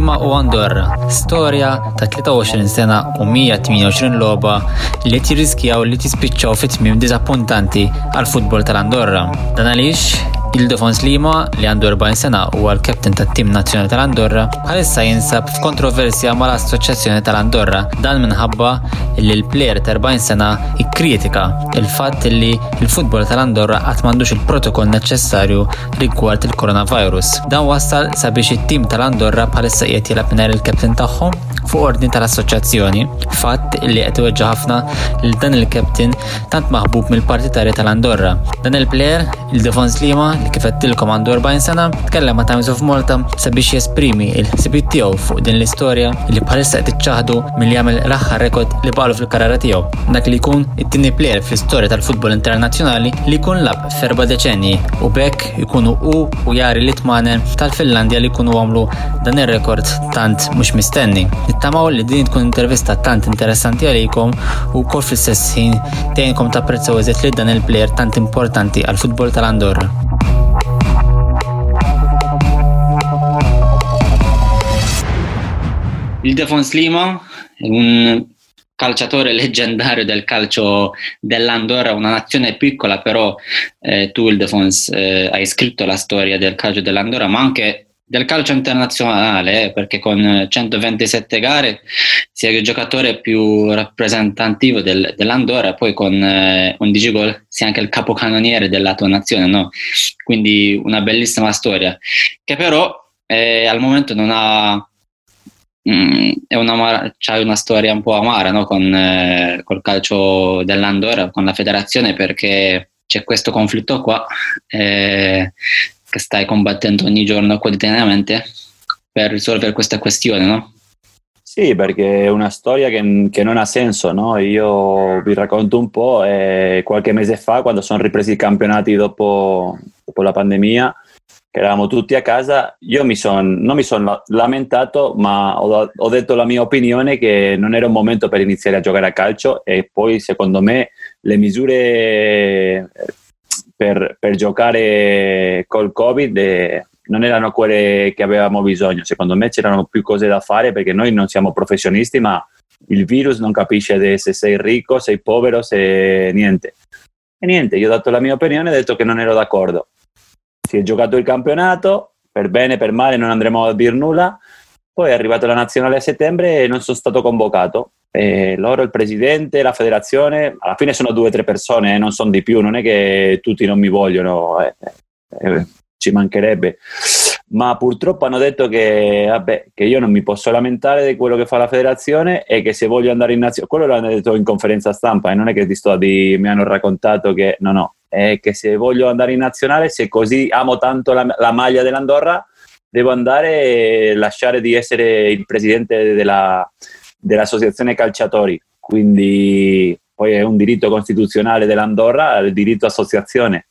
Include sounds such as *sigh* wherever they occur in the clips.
Il-Defons u Andorra, storja ta' 23 sena u 128 loba li tirriskjaw li tispiċċaw fit-tmim dizappuntanti għal futbol tal-Andorra. Dan għaliex Il-Defons Lima li għandu 40 sena u għal-kapten tat tim nazzjonali tal-Andorra bħalissa jinsab f'kontroversja mal-Assoċjazzjoni tal-Andorra dan minħabba li l-plejer ta' 40 sena ikkritika il-fatt li il-futbol tal-Andorra qatt m'għandux il-protokoll neċessarju rigward il-coronavirus. Dan wassal sabiex it-tim tal-Andorra bħalissa qiegħed jilab mingħajr il-kapten tagħhom fuq ordni tal-assoċjazzjoni. Fatt li qed iweġġa ħafna lil dan il-captain tant maħbub mill-partitari tal-Andorra. Dan il-plejer, il-Defons Lima, li kifettilkom għandu 40 sena, tkellem ma' Times of Malta sabiex jesprimi il-ħsibiet tiegħu fuq din l-istorja li bħalissa qed iċċaħdu milli jagħmel l-aħħar rekord li balu fil-karara tiegħu. Dak li jkun it-tieni plejer fl-istorja tal-futbol internazzjonali li jkun lab ferba deċenji u bekk ikunu u u jari li tmanen tal-Finlandja li jkunu għamlu dan ir-rekord tant mhux mistenni. Nittamaw li din tkun intervista tant interessanti għalikom u kol fl-istess ħin tgħinkom tapprezzaw eżet li dan il-plejer tant importanti għal-futbol tal-Andorra. Il Defons Lima, un calciatore leggendario del calcio dell'Andorra, una nazione piccola, però eh, tu il Defons eh, hai scritto la storia del calcio dell'Andorra, ma anche del calcio internazionale, eh, perché con 127 gare sei il giocatore più rappresentativo del, dell'Andorra, poi con eh, 11 gol sei anche il capocannoniere della tua nazione, no? Quindi una bellissima storia, che però eh, al momento non ha Mm, è una, c'è una storia un po' amara no? con eh, col calcio dell'Andorra, con la federazione, perché c'è questo conflitto qua eh, che stai combattendo ogni giorno quotidianamente per risolvere questa questione, no? Sì, perché è una storia che, che non ha senso, no? Io vi racconto un po', eh, qualche mese fa, quando sono ripresi i campionati dopo, dopo la pandemia, che eravamo tutti a casa, io mi son, non mi sono lamentato, ma ho, ho, detto la mia opinione che non era un momento per iniziare a giocare a calcio e poi secondo me le misure per, per giocare col Covid eh, non erano quelle che avevamo bisogno, secondo me c'erano più cose da fare perché noi non siamo professionisti, ma il virus non capisce se sei ricco, sei povero, se niente. E niente, io ho dato la mia opinione e ho detto che non ero d'accordo si è giocato il campionato, per bene, per male, non andremo a dire nulla. Poi è arrivata la nazionale a settembre e non sono stato convocato. E loro, il presidente, la federazione, alla fine sono due o tre persone, eh, non sono di più, non è che tutti non mi vogliono, eh, eh, ci mancherebbe. Ma purtroppo hanno detto che, vabbè, che, io non mi posso lamentare di quello che fa la federazione e che se voglio andare in nazionale, quello l'hanno detto in conferenza stampa e non è che ti sto a dire, mi hanno raccontato che no, no, è che se voglio andare in nazionale, se così amo tanto la, la maglia dell'Andorra, devo andare e lasciare di essere il presidente della, dell'associazione calciatori. Quindi poi è un diritto costituzionale dell'Andorra, il diritto associazione.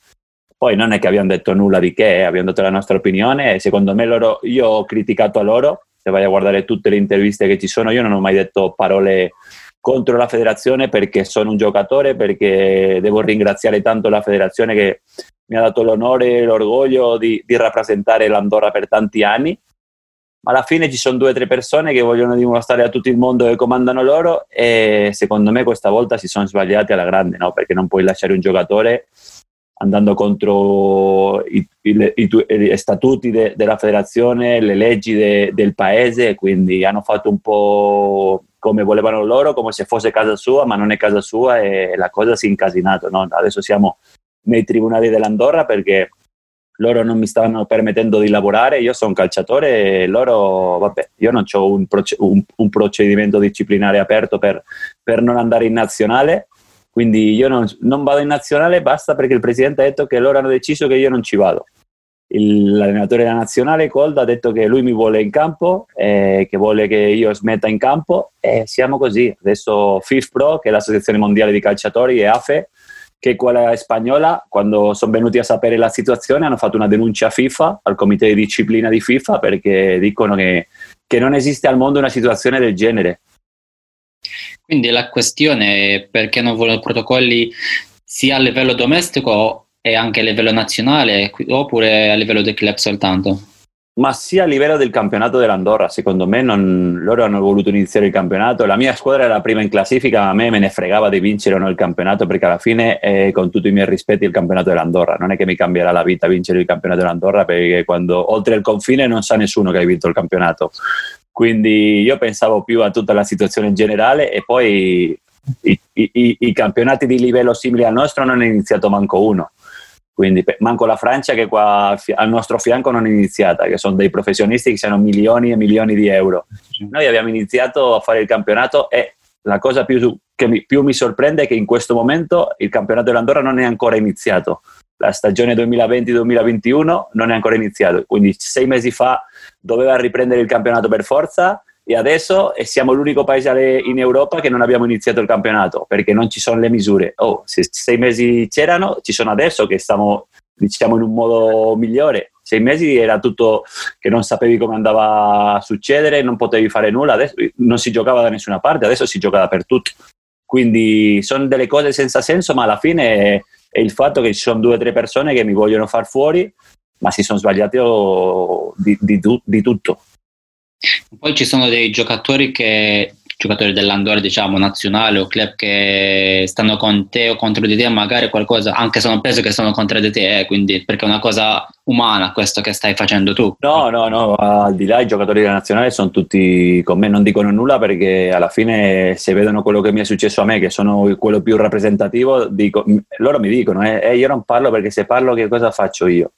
Poi non è che abbiamo detto nulla di che, eh, abbiamo dato la nostra opinione e secondo me loro, io ho criticato a loro, se vai a guardare tutte le interviste che ci sono, io non ho mai detto parole contro la federazione perché sono un giocatore, perché devo ringraziare tanto la federazione che mi ha dato l'onore e l'orgoglio di, di rappresentare l'Andorra per tanti anni. Alla fine ci sono due o tre persone che vogliono dimostrare a tutto il mondo che comandano loro e secondo me questa volta si sono sbagliati alla grande, no? perché non puoi lasciare un giocatore andando contro i, i, i, i statuti de, della federazione, le leggi de, del paese, quindi hanno fatto un po' come volevano loro, come se fosse casa sua, ma non è casa sua e la cosa si è incasinata. No? Adesso siamo nei tribunali dell'Andorra perché loro non mi stanno permettendo di lavorare, io sono calciatore e loro, vabbè, io non ho un, proce- un, un, procedimento disciplinare aperto per, per, non andare in nazionale, quindi io non, non vado in nazionale, basta perché il presidente ha detto che loro hanno deciso che io non ci vado l'allenatore della nazionale Cold ha detto che lui mi vuole in campo, eh, che vuole che io smetta in campo e siamo così. Adesso FIFPro, che è l'associazione mondiale di calciatori, e AFE, che quella spagnola, quando sono venuti a sapere la situazione hanno fatto una denuncia a FIFA, al comité di disciplina di FIFA, perché dicono che, che non esiste al mondo una situazione del genere. Quindi la questione è perché non vogliono protocolli sia a livello domestico e anche a livello nazionale oppure a livello del club soltanto? Ma sia a livello del campionato dell'Andorra, secondo me non, loro hanno voluto iniziare il campionato, la mia squadra era la prima in classifica, ma a me me ne fregava di vincere o no il campionato perché alla fine, eh, con tutti i miei rispetti, il campionato dell'Andorra, non è che mi cambierà la vita vincere il campionato dell'Andorra perché quando oltre il confine non sa nessuno che hai vinto il campionato, quindi io pensavo più a tutta la situazione in generale e poi i, i, i campionati di livello simile al nostro non è iniziato manco uno quindi manco la Francia che qua al nostro fianco non è iniziata, che sono dei professionisti che hanno milioni e milioni di euro. Noi abbiamo iniziato a fare il campionato e la cosa più, che mi, più mi sorprende è che in questo momento il campionato dell'Andorra non è ancora iniziato. La stagione 2020-2021 non è ancora iniziata, quindi sei mesi fa doveva riprendere il campionato per forza e adesso siamo l'unico paese in Europa che non abbiamo iniziato il campionato perché non ci sono le misure. Oh, se sei mesi c'erano, ci sono adesso che stiamo diciamo in un modo migliore. Sei mesi era tutto che non sapevi come andava a succedere, non potevi fare nulla, adesso non si giocava da nessuna parte, adesso si gioca dappertutto. Quindi sono delle cose senza senso, ma alla fine è, il fatto che ci sono due o tre persone che mi vogliono far fuori, ma si sono sbagliati di, di, di tutto. Poi ci sono dei giocatori che giocatori dell'Andorra, diciamo, nazionale o club che stanno con te o contro di te, magari qualcosa, anche se non penso che sono contro di te, eh, quindi perché è una cosa umana questo che stai facendo tu. No, no, no, al di là i giocatori della nazionale sono tutti con me, non dicono nulla perché alla fine se vedono quello che mi è successo a me, che sono quello più rappresentativo, dico, loro mi dicono, eh, eh, io non parlo perché se parlo che cosa faccio io?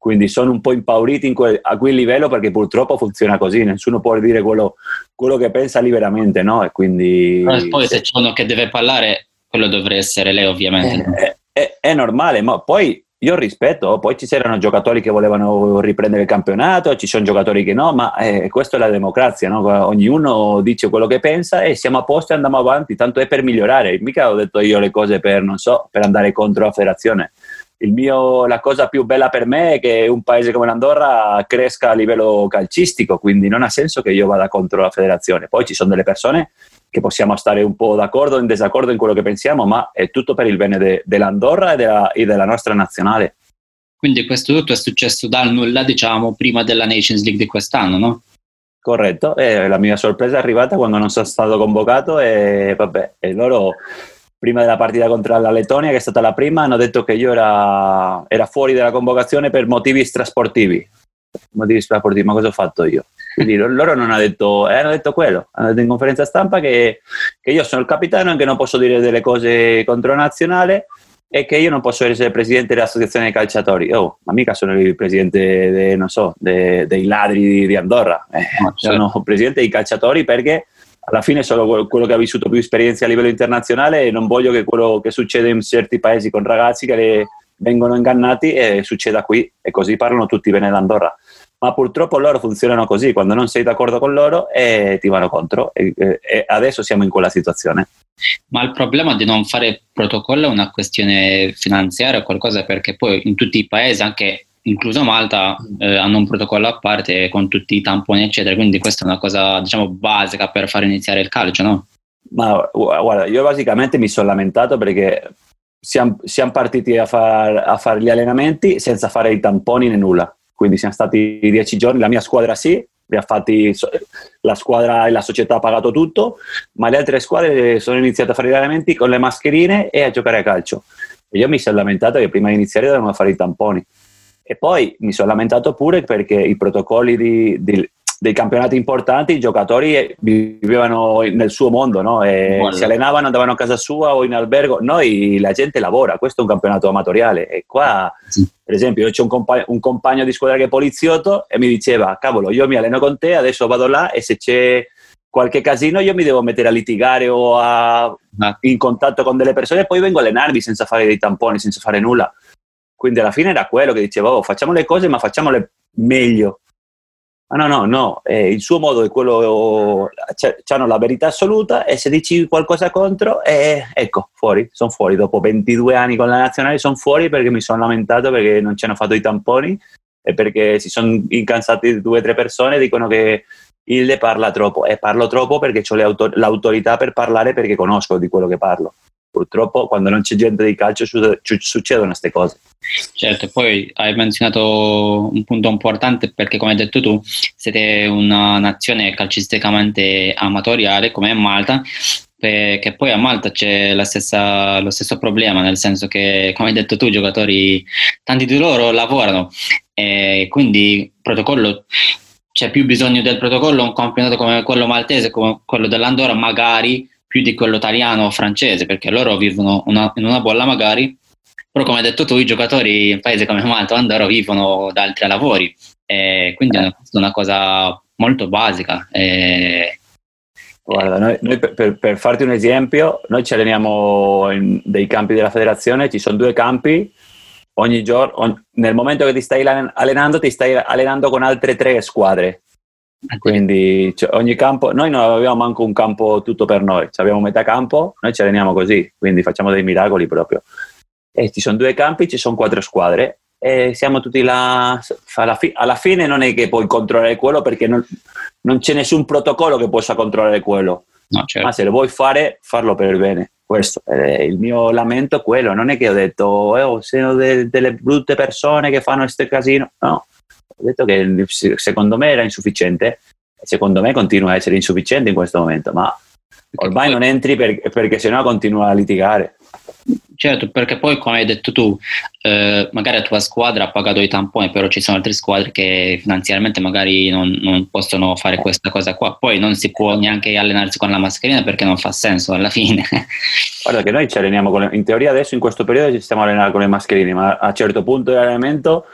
Quindi sono un po' impauriti que- a quel livello perché purtroppo funziona così, nessuno può dire quello, quello che pensa liberamente, no? E quindi... Però poi se c'è uno che deve parlare, quello dovrebbe essere lei ovviamente. È, è, è normale, ma poi io rispetto, poi ci c'erano giocatori che volevano riprendere il campionato, ci sono giocatori che no, ma eh, questa è la democrazia, no? ognuno dice quello che pensa e siamo a posto e andiamo avanti, tanto è per migliorare, mica ho detto io le cose per, non so, per andare contro la federazione mio, la cosa più bella per me è che un paese come l'Andorra cresca a livello calcistico, quindi non ha senso che io vada contro la federazione. Poi ci sono delle persone che possiamo stare un po' d'accordo o in disaccordo in quello che pensiamo, ma è tutto per il bene de, dell'Andorra e della, e della nostra nazionale. Quindi questo tutto è successo dal nulla, diciamo, prima della Nations League di quest'anno, no? Corretto, e la mia sorpresa è arrivata quando non sono stato convocato e vabbè, e loro prima della partita contro la Lettonia, che è stata la prima, hanno detto che io era, era fuori dalla convocazione per motivi strasportivi. Motivi strasportivi, ma cosa ho fatto io? Quindi loro non hanno detto, eh, hanno detto quello, hanno detto in conferenza stampa che, che io sono il capitano e che non posso dire delle cose contro la nazionale e che io non posso essere presidente dell'associazione dei calciatori. Oh, ma mica sono il presidente, de, non so, de, dei ladri di Andorra. Eh. Sono presidente dei calciatori perché alla fine sono quello che ha vissuto più esperienze a livello internazionale e non voglio che quello che succede in certi paesi con ragazzi che le, vengono ingannati e succeda qui e così parlano tutti bene d'Andorra. Ma purtroppo loro funzionano così, quando non sei d'accordo con loro e ti vanno contro e, e adesso siamo in quella situazione. Ma il problema di non fare protocollo è una questione finanziaria o qualcosa perché poi in tutti i paesi, anche incluso Malta, eh, hanno un protocollo a parte con tutti i tamponi, eccetera. Quindi questa è una cosa, diciamo, basica per far iniziare il calcio, no? Ma guarda, io basicamente mi sono lamentato perché siamo, siamo partiti a, far, a fare gli allenamenti senza fare i tamponi né nulla. Quindi siamo stati dieci giorni, la mia squadra sì, fatti, la squadra e la società ha pagato tutto, ma le altre squadre sono iniziate a fare gli allenamenti con le mascherine e a giocare a calcio. E io mi sono lamentato che prima di iniziare dovevamo fare i tamponi. E poi mi sono lamentato pure perché i protocolli di, di, dei campionati importanti, i giocatori vivevano nel suo mondo, no? si allenavano, andavano a casa sua o in albergo. Noi la gente lavora, questo è un campionato amatoriale. E qua, sì. per esempio, io ho un, compa- un compagno di squadra che è poliziotto e mi diceva, cavolo, io mi alleno con te, adesso vado là e se c'è qualche casino io mi devo mettere a litigare o a, ah. in contatto con delle persone e poi vengo a allenarmi senza fare dei tamponi, senza fare nulla. Quindi alla fine era quello che diceva, oh, facciamo le cose ma facciamole meglio. Ma no, no, no, eh, il suo modo è quello, hanno la verità assoluta e se dici qualcosa contro, eh, ecco, fuori, sono fuori. Dopo 22 anni con la nazionale sono fuori perché mi sono lamentato perché non ci hanno fatto i tamponi e perché si sono incansati due o tre persone e dicono che Ilde parla troppo e parlo troppo perché ho l'autorità per parlare perché conosco di quello che parlo. Purtroppo quando non c'è gente di calcio succedono queste cose. Certo, poi hai menzionato un punto importante perché come hai detto tu siete una nazione calcisticamente amatoriale come Malta che poi a Malta c'è stessa, lo stesso problema, nel senso che, come hai detto tu, i giocatori, tanti di loro lavorano e quindi protocollo c'è più bisogno del protocollo un campionato come quello maltese, come quello dell'Andorra, magari più di quello italiano o francese, perché loro vivono una, in una bolla magari, però come hai detto tu, i giocatori in un paese come Malta o Andorra vivono da altri lavori, e quindi è una cosa molto basica. E, Guarda, noi, noi per, per, farti un esempio, noi ci alleniamo in dei campi della federazione, ci sono due campi, ogni giorno, on, nel momento che ti stai allenando, ti stai allenando con altre tre squadre. Quindi cioè, ogni campo, noi non avevamo manco un campo tutto per noi, abbiamo metà campo, noi ci alleniamo così, quindi facciamo dei miracoli proprio. E ci sono due campi, ci sono quattro squadre e siamo tutti là. Alla, fi- alla fine non è che puoi controllare quello perché non, non c'è nessun protocollo che possa controllare quello. No, certo. Ma se lo vuoi fare, farlo per bene. Questo è il mio lamento quello. Non è che ho detto, oh, sono de- delle brutte persone che fanno questo casino. No, ho detto che secondo me era insufficiente. Secondo me continua a essere insufficiente in questo momento, ma ormai non entri per- perché sennò continua a litigare. Certo, perché poi come hai detto tu, eh, magari la tua squadra ha pagato i tamponi, però ci sono altre squadre che finanziariamente magari non, non, possono fare questa cosa qua. Poi non si può neanche allenarsi con la mascherina perché non fa senso alla fine. *laughs* Guarda che noi ci alleniamo, con le, in teoria adesso in questo periodo ci stiamo allenando con le mascherine, ma a un certo punto dell'allenamento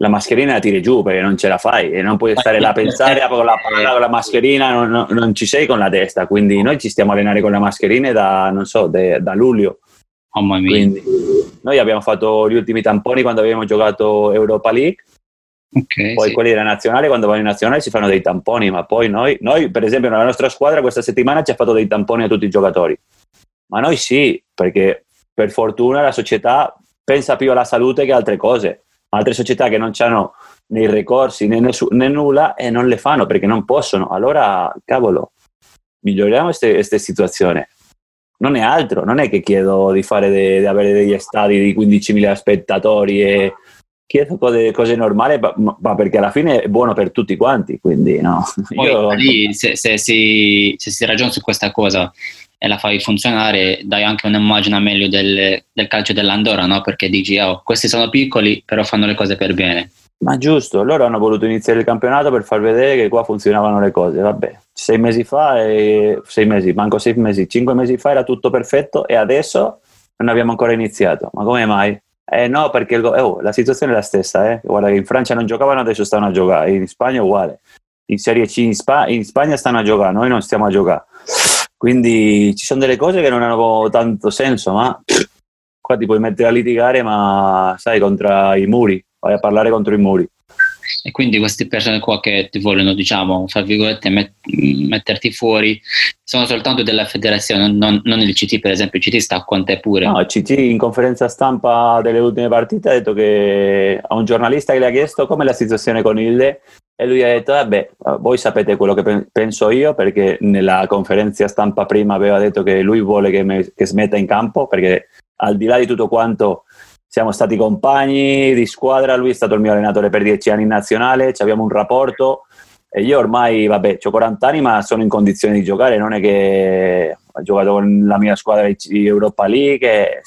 la mascherina la tiri giù perché non ce la fai e non puoi stare là a pensare con la palla, con la mascherina, non, non, non, ci sei con la testa. Quindi noi ci stiamo allenando con le mascherine da, non so, de, da luglio. Oh, Quindi, noi abbiamo fatto gli ultimi tamponi quando abbiamo giocato Europa League. Okay, poi sì. quelli della nazionale, quando vanno in nazionale si fanno dei tamponi, ma poi noi, noi, per esempio, nella nostra squadra questa settimana ci ha fatto dei tamponi a tutti i giocatori. Ma noi sì, perché per fortuna la società pensa più alla salute che a altre cose. Altre società che non hanno né i ricorsi né, nessu- né nulla e non le fanno perché non possono. Allora, cavolo, miglioriamo questa situazione non è altro, non è che chiedo di, de, di avere degli stadi di 15.000 spettatori e chiedo cose, cose normali, ma, ma, perché alla fine è buono per tutti quanti, quindi no. Poi, Io... lì, se, se, si, se si ragiona su questa cosa e la fai funzionare, dai anche un'immagine meglio del, del calcio dell'Andorra, no? Perché dici, oh, questi sono piccoli, però fanno le cose per bene. Ma giusto, loro hanno voluto iniziare il campionato per far vedere che qua funzionavano le cose. Vabbè, sei mesi fa, e... sei mesi, manco sei mesi, cinque mesi fa era tutto perfetto e adesso non abbiamo ancora iniziato. Ma come mai? Eh no, perché il... oh, la situazione è la stessa. Eh? Guarda che in Francia non giocavano, adesso stanno a giocare. In Spagna è uguale. In Serie C in, Sp- in Spagna stanno a giocare, noi non stiamo a giocare. Quindi ci sono delle cose che non hanno tanto senso, ma qua ti puoi mettere a litigare, ma sai, contro i muri vai a parlare contro i muri. E quindi queste persone qua che ti vogliono, diciamo, fra virgolette, met- metterti fuori, sono soltanto della federazione, non, non, il CT, per esempio, il CT sta con te pure. No, il CT in conferenza stampa delle ultime partite ha detto che a un giornalista che le ha chiesto com'è la situazione con Ilde e lui ha detto, vabbè, voi sapete quello che penso io perché nella conferenza stampa prima aveva detto che lui vuole che, me, che smetta in campo perché al di là di tutto quanto siamo stati compagni di squadra, lui è stato il mio allenatore per dieci anni in nazionale, abbiamo un rapporto e io ormai, vabbè, ho 40 anni ma sono in condizione di giocare, non è che ho giocato con la mia squadra di Europa League,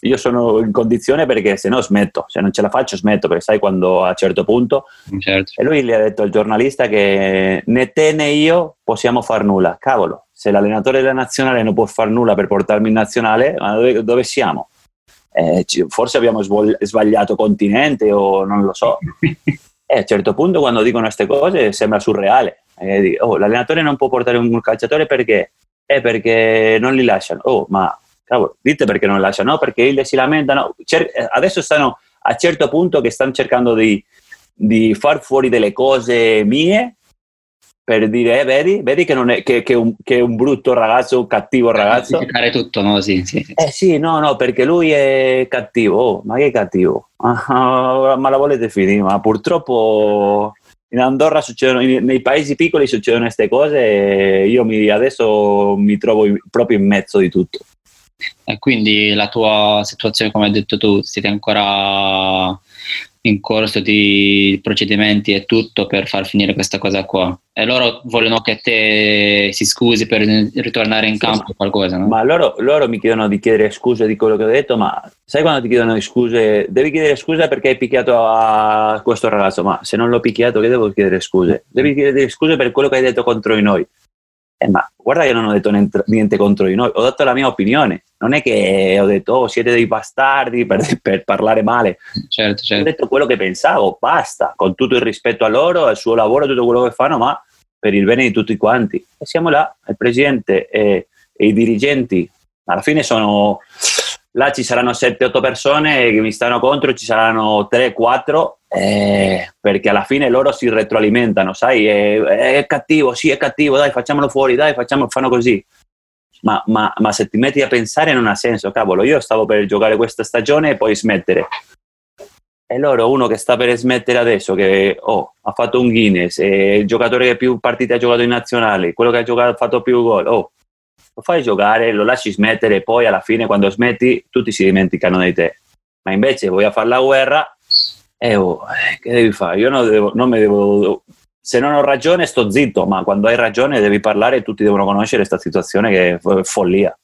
io sono in condizione perché se no smetto, se non ce la faccio smetto, perché sai quando a un certo punto... Certo. E lui gli ha detto al giornalista che né te né io possiamo far nulla, cavolo, se l'allenatore della nazionale non può far nulla per portarmi in nazionale, ma dove, dove siamo? eh, forse abbiamo sbagliato continente o non lo so. *laughs* E a un certo punto quando dicono queste cose sembra surreale. Eh, oh, l'allenatore non può portare un calciatore perché? Eh, perché non li lasciano. Oh, ma cavolo, dite perché non lasciano? No, perché si lamentano. Cer- adesso stanno a certo punto che stanno cercando di, di far fuori delle cose mie per dire, eh, vedi, vedi che, non è, che, che, un, che, è un brutto ragazzo, un cattivo ragazzo. Giustificare tutto, no? Sì, sì, sì. Eh sì, no, no, perché lui è cattivo. Oh, ma che è cattivo? Ah, ma la volete finire? Ma purtroppo in Andorra succedono, nei paesi piccoli succedono queste cose e io mi, adesso mi trovo in, proprio in mezzo di tutto. E quindi la tua situazione, come hai detto tu, siete ancora in corso di procedimenti e tutto per far finire questa cosa qua. E loro vogliono che te si scusi per ritornare in campo o qualcosa, no? Ma loro, loro, mi chiedono di chiedere scuse di quello che ho detto, ma sai quando ti chiedono scuse? Devi chiedere scusa perché hai picchiato a questo ragazzo, ma se non l'ho picchiato che devo chiedere scuse? Devi chiedere scuse per quello che hai detto contro di noi. Eh, ma guarda che non ho detto niente contro di noi, ho dato la mia opinione. Non è che ho detto, oh, siete dei bastardi per, *laughs* per parlare male. Certo, certo. Ho detto quello che pensavo, basta, con tutto il rispetto a loro, al suo lavoro, tutto quello che fanno, ma per il bene di tutti quanti. E siamo là, il presidente e, e i dirigenti, alla fine sono là ci saranno 7-8 persone che mi stanno contro, ci saranno 3-4 eh, perché alla fine loro si retroalimentano, sai, è, è, cattivo, sì è cattivo, dai facciamolo fuori, dai facciamo, fanno così. Ma, ma, ma, se ti metti a pensare non ha senso, cavolo, io stavo per giocare questa stagione e poi smettere. E loro, uno che sta per smettere adesso, che oh, ha fatto un Guinness, è il giocatore che più partite ha giocato in nazionale, quello che ha, giocato, fatto più gol, oh, lo fai giocare, lo lasci smettere poi alla fine quando smetti tutti si dimenticano di te. Ma invece vuoi fare la guerra eh, oh, eh, che devi fare? Io non, devo, non mi devo... Se non ho ragione sto zitto, ma quando hai ragione devi parlare e tutti devono conoscere questa situazione che è follia.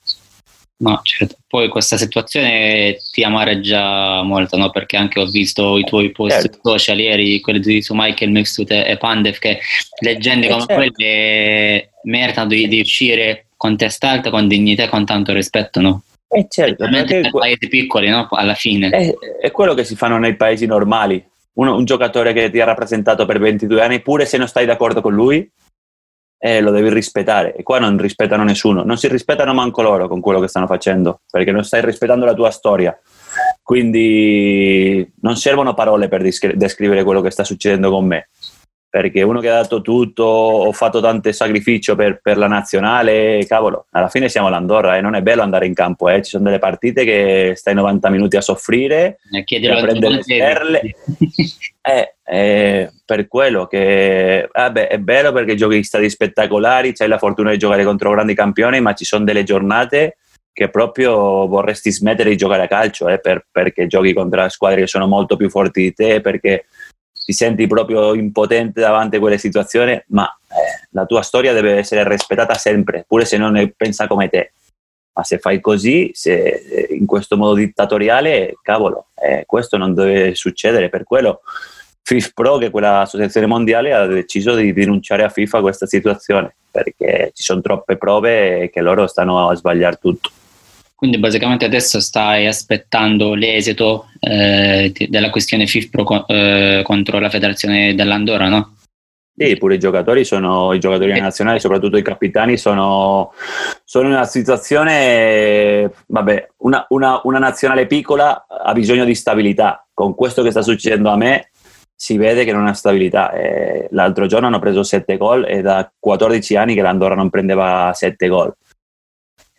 No, certo. Poi questa situazione ti amareggia molto, no? Perché anche ho visto i tuoi post certo. social ieri, quelli su Michael Mixut e Pandev, che leggende eh, come certo. quelle meritano di, di uscire con testa alta, con dignità e con tanto rispetto, no? Eh certo, perché per paesi piccoli, no? Alla fine. È, è, quello che si fanno nei paesi normali. Uno, un giocatore che ti ha rappresentato per 22 anni, pure se non stai d'accordo con lui, eh, lo devi rispettare. E qua non rispettano nessuno. Non si rispettano manco loro con quello che stanno facendo, perché non stai rispettando la tua storia. Quindi non servono parole per descrivere quello che sta succedendo con me perché uno che ha dato tutto, ho fatto tanto sacrificio per, per, la nazionale, cavolo, alla fine siamo all'Andorra e eh, non è bello andare in campo, eh. ci sono delle partite che stai 90 minuti a soffrire, a prendere le sterle, *laughs* eh, eh, per quello che vabbè, è bello perché giochi stati spettacolari, c'hai la fortuna di giocare contro grandi campioni, ma ci sono delle giornate che proprio vorresti smettere di giocare a calcio eh, per, perché giochi contro squadre che sono molto più forti di te, perché ti senti proprio impotente davanti a quelle situazioni, ma eh, la tua storia deve essere rispettata sempre, pure se non ne pensa come te. Ma se fai così, se, eh, in questo modo dittatoriale, cavolo, eh, questo non deve succedere. Per quello FIFPro, che è quella associazione mondiale, ha deciso di denunciare a FIFA questa situazione, perché ci sono troppe prove che loro stanno a sbagliare tutto. Quindi basicamente adesso stai aspettando l'esito eh, della questione FIFPro eh, contro la federazione dell'Andorra, no? Sì, pure i giocatori sono i giocatori nazionali, soprattutto i capitani, sono, sono in una situazione, vabbè, una, una, una nazionale piccola ha bisogno di stabilità. Con questo che sta succedendo a me, si vede che non ha stabilità. Eh, l'altro giorno hanno preso 7 gol e da 14 anni che l'Andorra non prendeva 7 gol.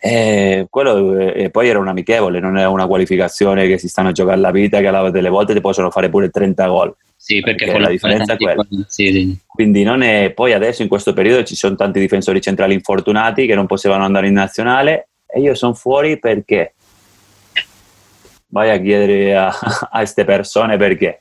E, quello, e poi era un amichevole, non è una qualificazione che si stanno a giocare la vita, che alla, delle volte ti possono fare pure 30 gol. Sì, perché, perché la differenza è quella. Sì, sì. Quindi non è, poi adesso in questo periodo ci sono tanti difensori centrali infortunati che non potevano andare in nazionale e io sono fuori perché vai a chiedere a queste persone perché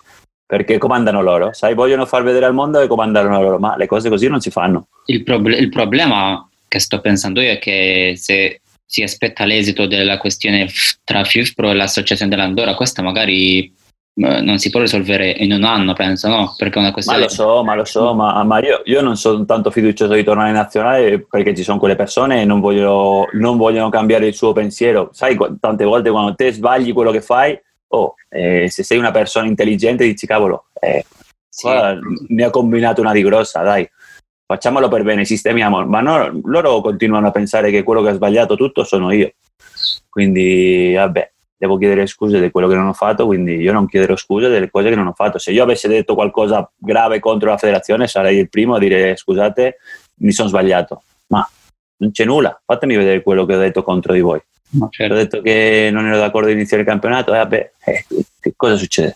perché comandano loro, sai, vogliono far vedere al mondo che comandano loro, ma le cose così non si fanno. Il, proble- il problema che sto pensando io è che se si aspetta l'esito della questione tra FIFPro e l'associazione dell'Andorra, questa magari eh, non si può risolvere in un anno, penso, no? Perché una questione... Ma lo so, ma lo so, ma, ma io, io, non sono tanto fiducioso di tornare in nazionale perché ci sono quelle persone e non vogliono, non vogliono cambiare il suo pensiero. Sai, tante volte quando te sbagli quello che fai, oh, eh, se sei una persona intelligente dici, cavolo, eh, sì. ne ha combinato una di grossa, dai facciamolo per bene, sistemiamo, ma no, loro continuano a pensare che quello che ha sbagliato tutto sono io. Quindi, vabbè, devo chiedere scuse di quello che non ho fatto, quindi io non chiederò scuse delle cose che non ho fatto. Se io avessi detto qualcosa grave contro la federazione, sarei il primo a dire scusate, mi sono sbagliato. Ma non c'è nulla, fatemi vedere quello che ho detto contro di voi. No, certo. Ho detto che non ero d'accordo iniziare il campionato, eh, vabbè, eh, che cosa succede?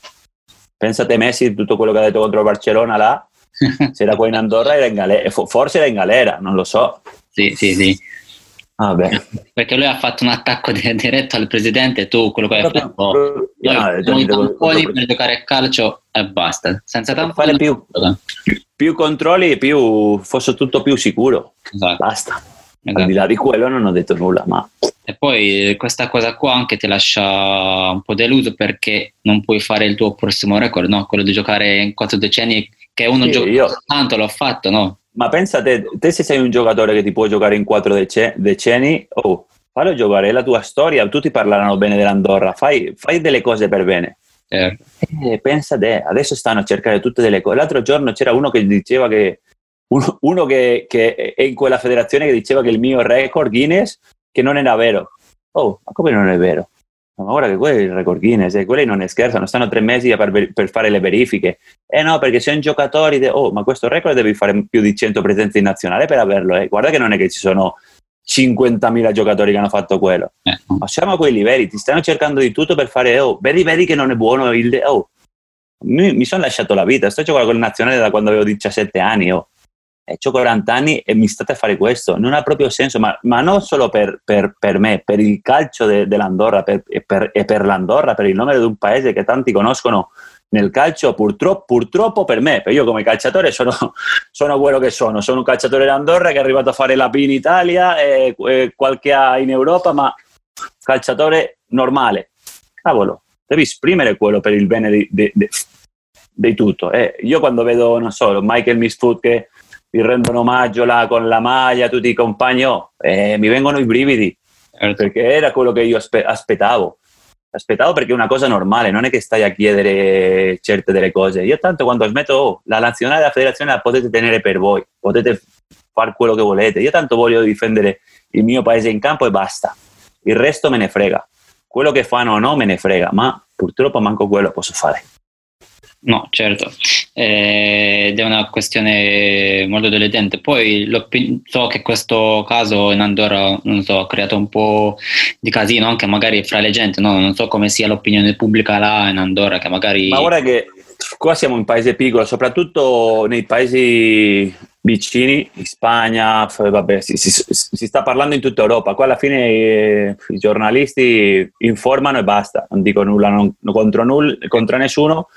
Pensate Messi, tutto quello che ha detto contro il Barcellona là, se era qua in Andorra era in galera, forse era in galera, non lo so. Sì, sì, sì. Ah, perché lui ha fatto un attacco diretto al presidente tu quello che hai fatto oh, no, noi tamponi per giocare a calcio e basta senza tamponi fare più, più controlli più fosse tutto più sicuro esatto. basta esatto. al di là di quello non ho detto nulla ma e poi questa cosa qua anche ti lascia un po' deluso perché non puoi fare il tuo prossimo record no? quello di giocare in quattro decenni che uno sì, gioca io... tanto l'ho fatto no? Ma pensa te, te se sei un giocatore che ti può giocare in quattro dece- decenni, oh, fallo giocare, è la tua storia, tutti parleranno bene dell'Andorra, fai, fai delle cose per bene. Eh. Eh, pensa te, adesso stanno a cercare tutte delle cose. L'altro giorno c'era uno che diceva che, uno, uno che, che, è in quella federazione che diceva che il mio record Guinness, che non era vero. Oh, ma come non è vero? ma ora che quello è il record Guinness e quelli non scherzano, stanno tre mesi per, per, fare le verifiche. Eh no, perché se un giocatore, de- oh, ma questo record devi fare più di 100 presenze in nazionale per averlo. Eh. Guarda che non è che ci sono 50.000 giocatori che hanno fatto quello. Eh. Ma siamo a quei livelli, ti stanno cercando di tutto per fare, oh, vedi, vedi che non è buono il... De- oh, mi, mi sono lasciato la vita, sto giocando con il nazionale da quando avevo 17 anni, oh eh, ho 40 anni e mi state a fare questo. Non ha proprio senso, ma, ma non solo per, per, per, me, per il calcio de, dell'Andorra per, e, per, e per l'Andorra, per il nome di un paese che tanti conoscono nel calcio, purtroppo, purtroppo per me, perché io come calciatore sono, *laughs* sono, quello che sono, sono un calciatore d'Andorra che è arrivato a fare la B in Italia e, e qualche A in Europa, ma calciatore normale. Cavolo, devi esprimere quello per il bene di, di, di, di tutto. Eh, io quando vedo, non so, Michael Misfoot che ti rendono omaggio là con la maglia, tutti i compagni, oh, eh, mi vengono i brividi, certo. perché era quello che io aspe- aspettavo. Aspettavo perché è una cosa normale, non è che stai a chiedere certe delle cose. Io tanto quando smetto, oh, la nazionale e la federazione la potete tenere per voi, potete fare quello che volete. Io tanto voglio difendere il mio paese in campo e basta. Il resto me ne frega. Quello che fanno o no me ne frega, ma purtroppo manco quello posso fare. No, certo, eh, ed è una questione molto dilettante. Poi so che questo caso in Andorra so, ha creato un po' di casino anche magari fra le gente, no? non so come sia l'opinione pubblica là in Andorra, che magari... Ma ora che qua siamo un paese piccolo, soprattutto nei paesi vicini, in Spagna, vabbè, si, si, si, sta parlando in tutta Europa. Qua alla fine eh, i giornalisti informano e basta, non dico nulla non, contro, null, contro nessuno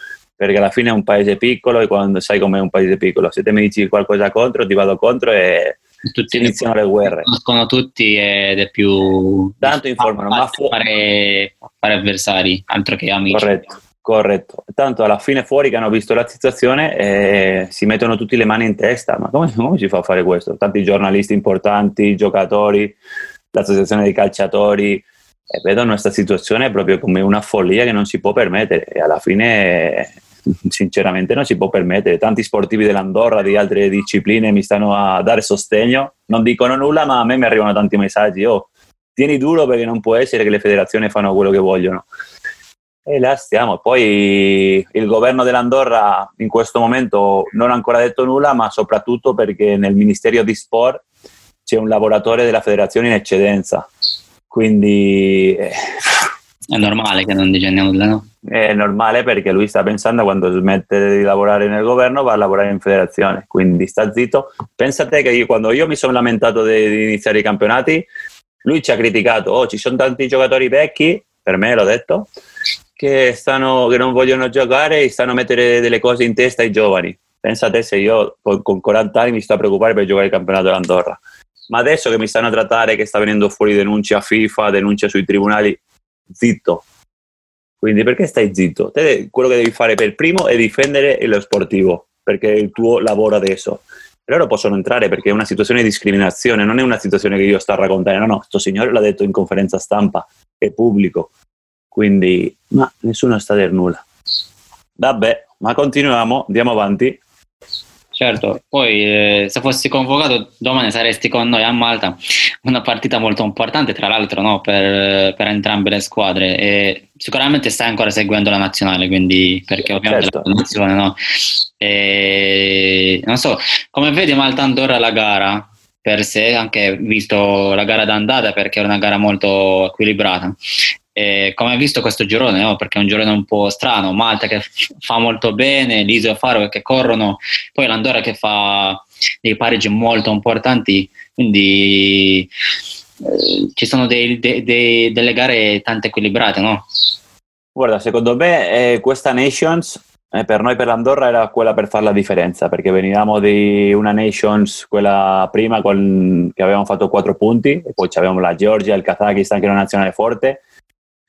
perché alla fine è un paese piccolo e quando sai com'è un paese piccolo, se te mi dici qualcosa contro, ti vado contro e tutti iniziano le guerre. Conoscono tutti ed è più... Tanto informano, ma fu- fare, fare avversari, altro che amici. Corretto. Corretto, tanto alla fine fuori che hanno visto la situazione eh, si mettono tutti le mani in testa, ma come, come, si fa a fare questo? Tanti giornalisti importanti, giocatori, l'associazione dei calciatori eh, vedono questa situazione proprio come una follia che non si può permettere e alla fine sinceramente non si può permettere. Tanti sportivi dell'Andorra, di altre discipline mi stanno a dare sostegno, non dicono nulla, ma a me mi arrivano tanti messaggi. Oh, tieni duro perché non può essere che le federazioni fanno quello che vogliono. E là stiamo. Poi il governo dell'Andorra in questo momento non ha ancora detto nulla, ma soprattutto perché nel Ministero di Sport c'è un lavoratore della federazione in eccedenza. Quindi eh, è normale che non dica nulla, no? È normale perché lui sta pensando quando smette di lavorare nel governo va a lavorare in federazione, quindi sta zitto. Pensate che io, quando io mi sono lamentato di, di, iniziare i campionati, lui ci ha criticato, oh ci sono tanti giocatori vecchi, per me l'ho detto, che, stanno, che non vogliono giocare e stanno a mettere delle cose in testa ai giovani. Pensate se io con 40 anni mi sto a preoccupare per giocare il campionato dell'Andorra. Ma adesso che mi stanno a trattare, che sta venendo fuori denunce a FIFA, denunce sui tribunali, zitto. Quindi perché stai zitto? Te quello che devi fare per primo è difendere lo sportivo, perché è il tuo lavoro adesso. Però loro possono entrare perché è una situazione di discriminazione, non è una situazione che io sto a raccontare. No, no, questo signore l'ha detto in conferenza stampa, è pubblico. Quindi, ma nessuno sta a dire nulla. Vabbè, ma continuiamo, andiamo avanti. Certo, poi eh, se fossi convocato domani saresti con noi a Malta, una partita molto importante tra l'altro no? per, per, entrambe le squadre e sicuramente stai ancora seguendo la nazionale, quindi perché ovviamente certo. la nazione no? E, non so, come vedi Malta Andorra la gara per sé, anche visto la gara d'andata perché era una gara molto equilibrata e come hai visto questo girone, no? perché è un girone un po' strano, Malta che fa molto bene, l'Isio Faro che corrono, poi l'Andorra che fa dei pareggi molto importanti, quindi eh, ci sono dei, dei, dei, delle gare tanto equilibrate, no? Guarda, secondo me eh, questa Nations eh, per noi per l'Andorra era quella per fare la differenza, perché venivamo di una Nations, quella prima con, che avevamo fatto quattro punti, e poi avevamo la Georgia, il Kazakistan che era una nazionale forte,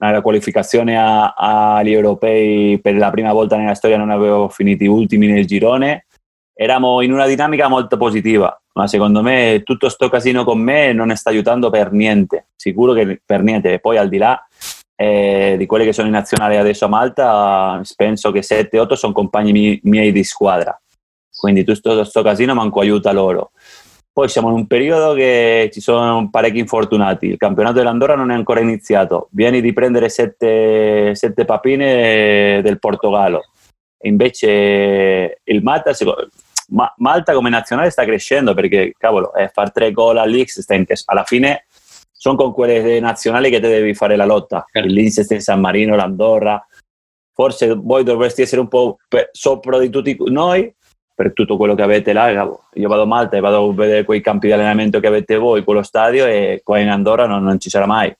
la qualificazione a, agli europei per la prima volta nella storia non avevo finito ultimi nel girone, eravamo in una dinamica molto positiva, ma secondo me tutto sto casino con me non sta aiutando per niente, sicuro che per niente, poi al di là eh, di quelle che sono in nazionale adesso a Malta, penso che 7-8 sono compagni miei, miei, di squadra. Quindi tutto questo casino manco aiuta loro. Poi siamo in un periodo che ci sono parecchi infortunati. Il campionato dell'Andorra non è ancora iniziato. Vieni di prendere sette, sette papine del Portogallo. Invece il Malta, Malta come nazionale sta crescendo perché, cavolo, eh, far tre gol all'X alla fine sono con quelle nazionali che te devi fare la lotta, certo. il Liechtenstein, San Marino, l'Andorra. Forse voi dovreste essere un po' sopra di tutti noi per tutto quello che avete là. Io vado a Malta e vado a vedere quei campi di allenamento che avete voi, quello stadio, e qua in Andorra non, non ci sarà mai.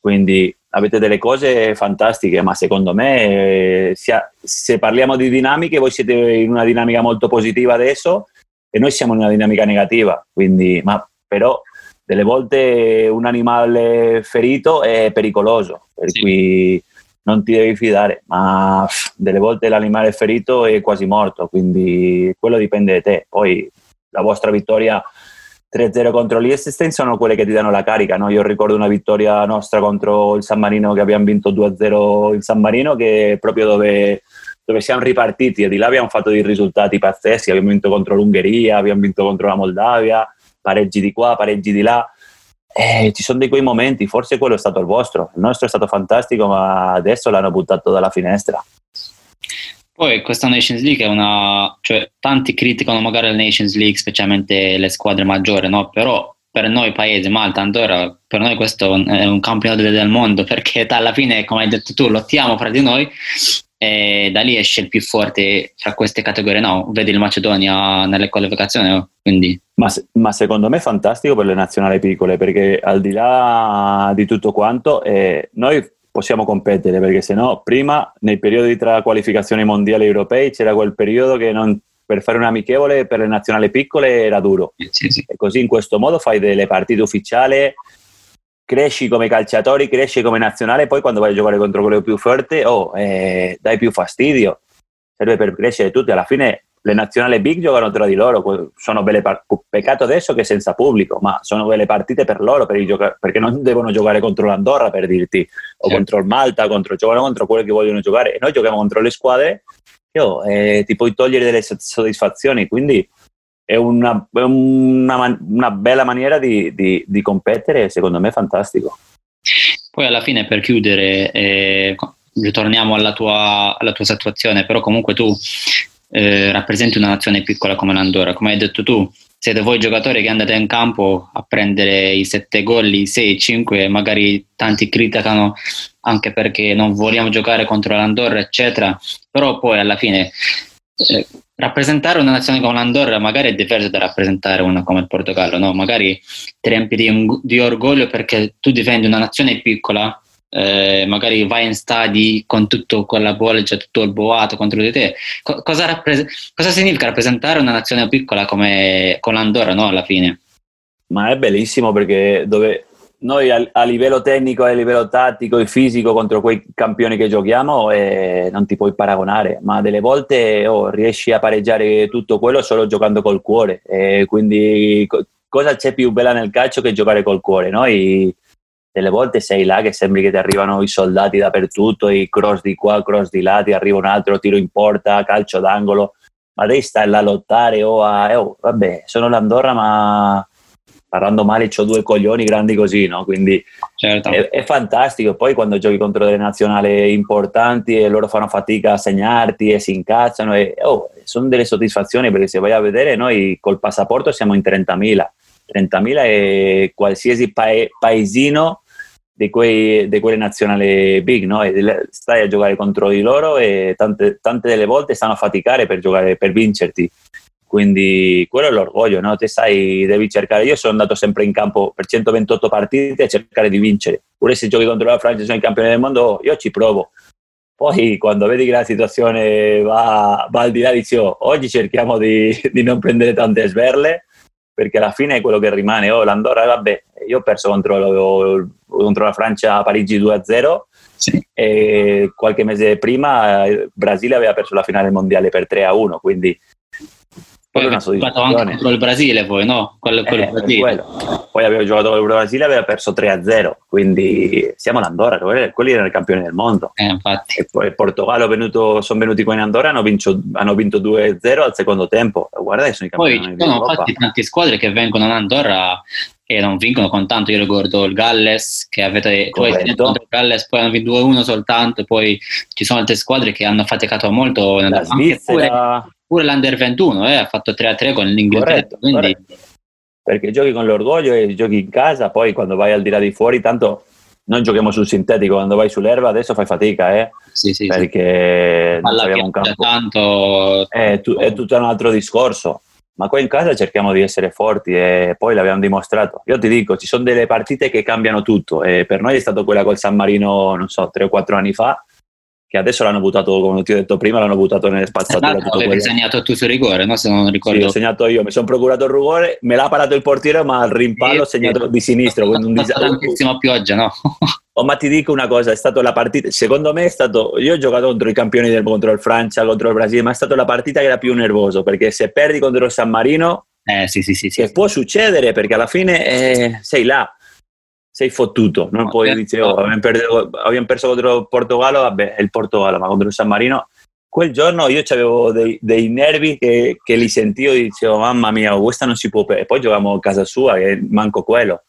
Quindi avete delle cose fantastiche, ma secondo me sia, se parliamo di dinamiche, voi siete in una dinamica molto positiva adesso e noi siamo in una dinamica negativa. Quindi, ma però delle volte un animale ferito è pericoloso, per sì. cui non ti devi fidare, ma delle volte l'animale ferito è quasi morto, quindi quello dipende da te. Poi la vostra vittoria 3-0 contro l'Iesstein sono quelle che ti danno la carica. No? Io ricordo una vittoria nostra contro il San Marino che abbiamo vinto 2-0 il San Marino, che è proprio dove, dove siamo ripartiti e di là abbiamo fatto dei risultati pazzeschi. Abbiamo vinto contro l'Ungheria, abbiamo vinto contro la Moldavia, pareggi di qua, pareggi di là. Eh, ci sono di quei momenti, forse quello è stato il vostro, il nostro è stato fantastico, ma adesso l'hanno buttato dalla finestra. Poi questa Nations League è una, cioè tanti criticano magari la Nations League, specialmente le squadre maggiori, no? Però per noi paese, Malta, Andorra, per noi questo è un campionato del mondo *laughs* perché alla fine, come hai detto tu, lottiamo fra di noi e da lì esce il più forte tra queste categorie. No, vedi il Macedonia nelle qualificazioni, no? quindi... Ma, ma, secondo me è fantastico per le nazionali piccole perché al di là di tutto quanto eh, noi possiamo competere perché se no prima nei periodi tra qualificazioni mondiali europei c'era quel periodo che non, per fare un amichevole per le nazionali piccole era duro sì, sì. e così in questo modo fai delle partite ufficiali cresci come calciatori, cresci come nazionale, poi quando vai a giocare contro quello più forte, oh, eh, dai più fastidio. Serve per crescere tutti. Alla fine le nazionali big giocano tra di loro, sono belle par- peccato adesso che senza pubblico, ma sono belle partite per loro, per gioca- perché non devono giocare contro l'Andorra per dirti, o certo. contro il Malta, contro, giocano contro quelli che vogliono giocare. E noi giochiamo contro le squadre, io, eh, ti puoi togliere delle soddisfazioni, quindi è una, una, una bella maniera di, di, di, competere secondo me fantastico. Poi alla fine per chiudere, eh, ritorniamo alla tua, alla tua, situazione, però comunque tu eh, rappresenti una nazione piccola come l'Andorra, come hai detto tu, siete voi giocatori che andate in campo a prendere i 7 gol, i 6, 5, magari tanti criticano anche perché non vogliamo giocare contro l'Andorra, eccetera, però poi alla fine eh, rappresentare una nazione come l'Andorra magari è diverso da rappresentare una come il Portogallo, no? Magari ti riempi di, di orgoglio perché tu difendi una nazione piccola, eh, magari vai in stadi con tutto quella bolgia, tutto il boato contro di te. Co- cosa, rappres- cosa, significa rappresentare una nazione piccola come con l'Andorra, no? Alla fine. Ma è bellissimo perché dove noi a, a, livello tecnico, a livello tattico e fisico contro quei campioni che giochiamo eh, non ti puoi paragonare, ma delle volte oh, riesci a pareggiare tutto quello solo giocando col cuore. Eh, quindi co- cosa c'è più bella nel calcio che giocare col cuore? Noi delle volte sei là che sembri che ti arrivano i soldati dappertutto, i cross di qua, cross di là, ti arriva un altro tiro in porta, calcio d'angolo, ma devi stare là a lottare o a... Oh, vabbè, sono l'Andorra ma parlando male ho due coglioni grandi così, no? Quindi certo. è, è, fantastico. Poi quando giochi contro delle nazionali importanti e loro fanno fatica a segnarti e si incazzano, e, oh, sono delle soddisfazioni perché se vai a vedere noi col passaporto siamo in 30.000. 30.000 e qualsiasi pae, paesino di, quei, di, quelle nazionali big, no? Stai a giocare contro di loro e tante, tante delle volte stanno a faticare per, giocare, per vincerti quindi quello è l'orgoglio, no? Te sai, devi cercare. Io sono andato sempre in campo per 128 partite a cercare di vincere. Pure se giochi contro la Francia e sono i campioni del mondo, io ci provo. Poi quando vedi che la situazione va, va al di là, dici oh, oggi cerchiamo di, di, non prendere tante sberle, perché alla fine è quello che rimane. Oh, l'Andorra, vabbè, io ho perso contro, contro la Francia a Parigi 2-0 sì. e qualche mese prima il Brasile aveva perso la finale mondiale per 3-1, quindi poi aveva giocato anche contro il Brasile, poi no? Quello, quello eh, Brasile. Poi aveva giocato contro il Brasile e aveva perso 3-0, quindi siamo all'Andorra, quelli erano i campioni del mondo. Eh, e poi il Portogallo venuto, sono venuti qua in Andorra e hanno, vinto, hanno vinto 2-0 al secondo tempo. Guarda che sono i campioni Poi ci sono infatti tante squadre che vengono in Andorra e non vincono con tanto. Io ricordo il Galles che avete poi contro il Galles, poi hanno vinto 2-1 soltanto. Poi ci sono altre squadre che hanno faticato molto. La Svizzera, pure l'Under 21 eh, ha fatto 3-3 con l'Inghilterra. Corretto, quindi... corretto. Perché giochi con l'orgoglio e giochi in casa, poi quando vai al di là di fuori, tanto non giochiamo sul sintetico, quando vai sull'erba adesso fai fatica, eh? Sì, sì, perché sì. non abbiamo un campo. Tanto... È, tu, è tutto un altro discorso ma qua in casa cerchiamo di essere forti e poi l'abbiamo dimostrato. Io ti dico, ci sono delle partite che cambiano tutto e per noi è stato quella col San Marino, non so, tre o quattro anni fa, che adesso l'hanno buttato, come ti ho detto prima, l'hanno buttato nelle spazzature. Esatto, avevi segnato tu sul rigore, no? Se non ricordo. Sì, ho segnato io, mi sono procurato il rigore, me l'ha parato il portiere, ma al rimpallo ho segnato di sinistro. Con un *laughs* disastro. Tantissima pioggia, no? *laughs* oh, ma ti dico una cosa, è stata la partita, secondo me è stato, io ho giocato contro i campioni del contro il Francia, contro il Brasile, ma è stata la partita che era più nervoso, perché se perdi contro il San Marino, eh, sì, sì, sì, sì. può succedere, perché alla fine eh, sei là sei fottuto, non no, puoi dire, oh, abbiamo, perso, abbiamo perso contro Portogallo, vabbè, è il Portogallo, ma contro il San Marino, quel giorno io avevo dei, dei, nervi che, che, li sentivo e dicevo, mamma mia, questa non si può, e poi giocavamo a casa sua, e manco quello.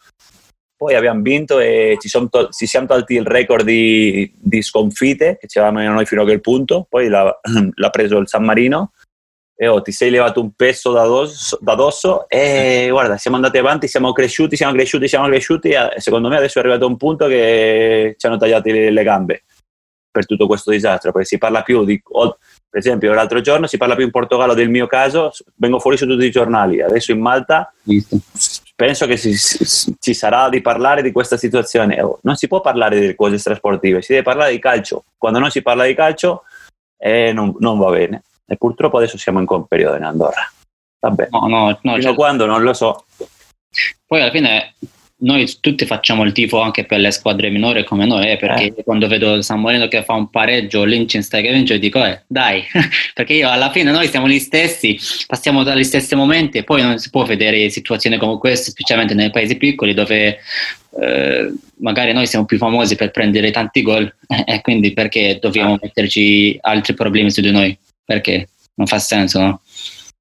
Poi abbiamo vinto e ci, to- ci siamo tolti il record di, di sconfitte che c'eravamo noi fino a quel punto, poi l'ha, l'ha preso il San Marino e oh, ti sei levato un peso da dosso, da dosso, e guarda, siamo andati avanti, siamo cresciuti, siamo cresciuti, siamo cresciuti e secondo me adesso è arrivato un punto che ci hanno tagliato le, gambe per tutto questo disastro, perché si parla più di... Per esempio, l'altro giorno si parla più in Portogallo del mio caso, vengo fuori su tutti i giornali, adesso in Malta penso che ci, ci sarà di parlare di questa situazione. Oh, non si può parlare di cose strasportive, si deve parlare di calcio. Quando non si parla di calcio eh, non, non va bene e purtroppo adesso siamo in quel periodo in Andorra. Vabbè, no, no, no, fino a quando non lo so. Poi alla fine noi tutti facciamo il tifo anche per le squadre minori come noi, eh, perché eh. quando vedo San Marino che fa un pareggio, Liechtenstein che vince, dico eh, dai, *laughs* perché io alla fine noi siamo gli stessi, passiamo dagli stessi momenti e poi non si può vedere situazioni come queste, specialmente nei paesi piccoli dove eh, magari noi siamo più famosi per prendere tanti gol *laughs* e quindi perché dobbiamo ah. metterci altri problemi su di noi? Perché? Non fa senso, no?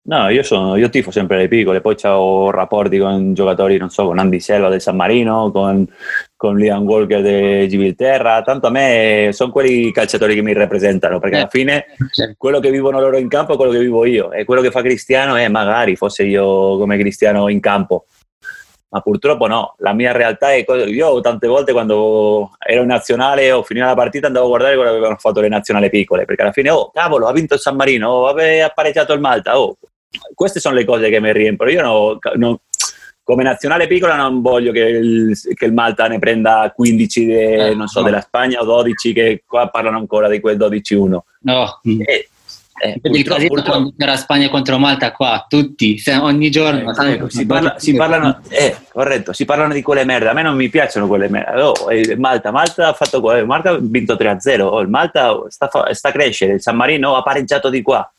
No, io, sono, io tifo sempre le piccole, poi ho rapporti con giocatori, non so, con Andy Selva del San Marino, con, con Liam Walker di Gibilterra, tanto a me sono quelli calciatori che mi rappresentano, perché alla fine quello che vivono loro in campo è quello che vivo io, e quello che fa Cristiano è magari fosse io come Cristiano in campo, ma purtroppo no, la mia realtà è io tante volte quando ero in nazionale o finiva la partita andavo a guardare quello che avevano fatto le nazionali piccole, perché alla fine, oh cavolo, ha vinto il San Marino, oh, aveva pareggiato il Malta, oh, queste sono le cose che mi riempiono, io no, no, come nazionale piccola non voglio che il, che il Malta ne prenda 15 de, eh, so, no. della Spagna o 12 che qua parlano ancora di quel 12-1. No. E, eh, purtroppo, purtroppo... quando c'era Spagna contro Malta qua, tutti, ogni giorno. Eh, ecco, si, parla, si, parlano, eh, corretto, si parlano di quelle merde, a me non mi piacciono quelle merde. Oh, eh, Malta, Malta ha fatto Malta ha vinto 3-0, oh, il Malta sta, sta a crescere, il San Marino ha pareggiato di qua,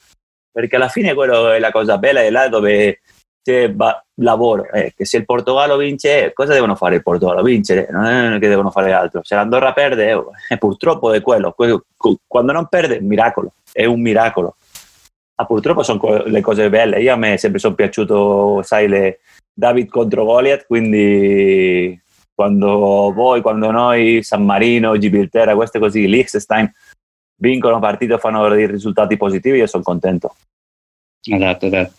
perché alla fine quello è la cosa bella, è là dove c'è lavoro, eh, che se il Portogallo vince, cosa devono fare il Portogallo? Vincere, non è che devono fare altro. Se l'Andorra perde, eh, *laughs* purtroppo è quello, quando non perde miracolo è un miracolo. Ma purtroppo sono le cose belle. Io a me sempre sono piaciuto, sai, le David contro Goliath, quindi quando voi, quando noi, San Marino, Gibilterra, queste così, Liechtenstein, vincono partite fanno dei risultati positivi, io sono contento. Esatto, esatto.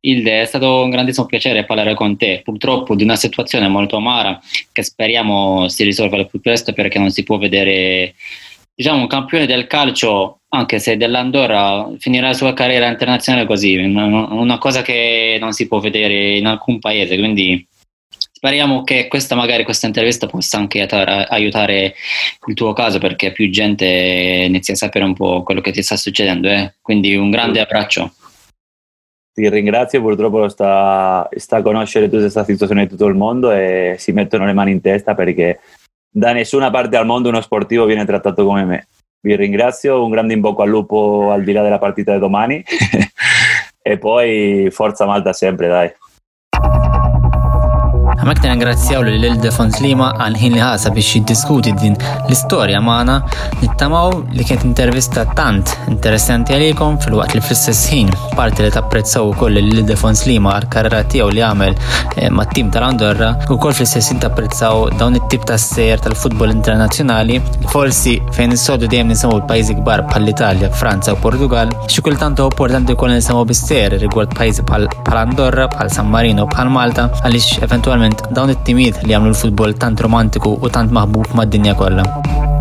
Ilde, è stato un grandissimo piacere parlare con te. Purtroppo di una situazione molto amara che speriamo si risolva al più presto perché non si può vedere diciamo un campione del calcio, anche se dell'Andorra, finirà la sua carriera internazionale così, una cosa che non si può vedere in alcun paese, quindi speriamo che questa magari questa intervista possa anche aiutare il tuo caso perché più gente inizia a sapere un po' quello che ti sta succedendo, eh? quindi un grande abbraccio. Ti ringrazio, purtroppo sta, sta a conoscere tutta questa situazione di tutto il mondo e si mettono le mani in testa perché da nessuna parte al mondo uno sportivo viene trattato come me. Vi ringrazio, un grande in bocca al lupo al di là della partita di domani *laughs* e poi forza Malta sempre, dai. Għamek ringrazzjaw li l-Defons Lima għal-ħin li ħasa biex jiddiskuti din l-istorja maħna nittamaw li kienet intervista tant interessanti għalikom fil-waqt li fl-istess ħin parti li tapprezzaw ukoll l-Defons Lima għal-karra tiegħu li għamel eh, mat-tim tal-Andorra. U koll fl-istess ħin tapprezzaw dawn it-tip ta' sejr tal-futbol internazzjonali. Forsi fejn is-sodu dejjem nisimgħu l-pajjiżi kbar bħall-Italja, Franza u Portugal. Xi kultant importanti wkoll nisimgħu bister rigward pajjiżi bħal Andorra, bħal San Marino, bħal Malta għaliex dawn it-timid li għamlu l-futbol tant romantiku u tant maħbub mad-dinja kollha.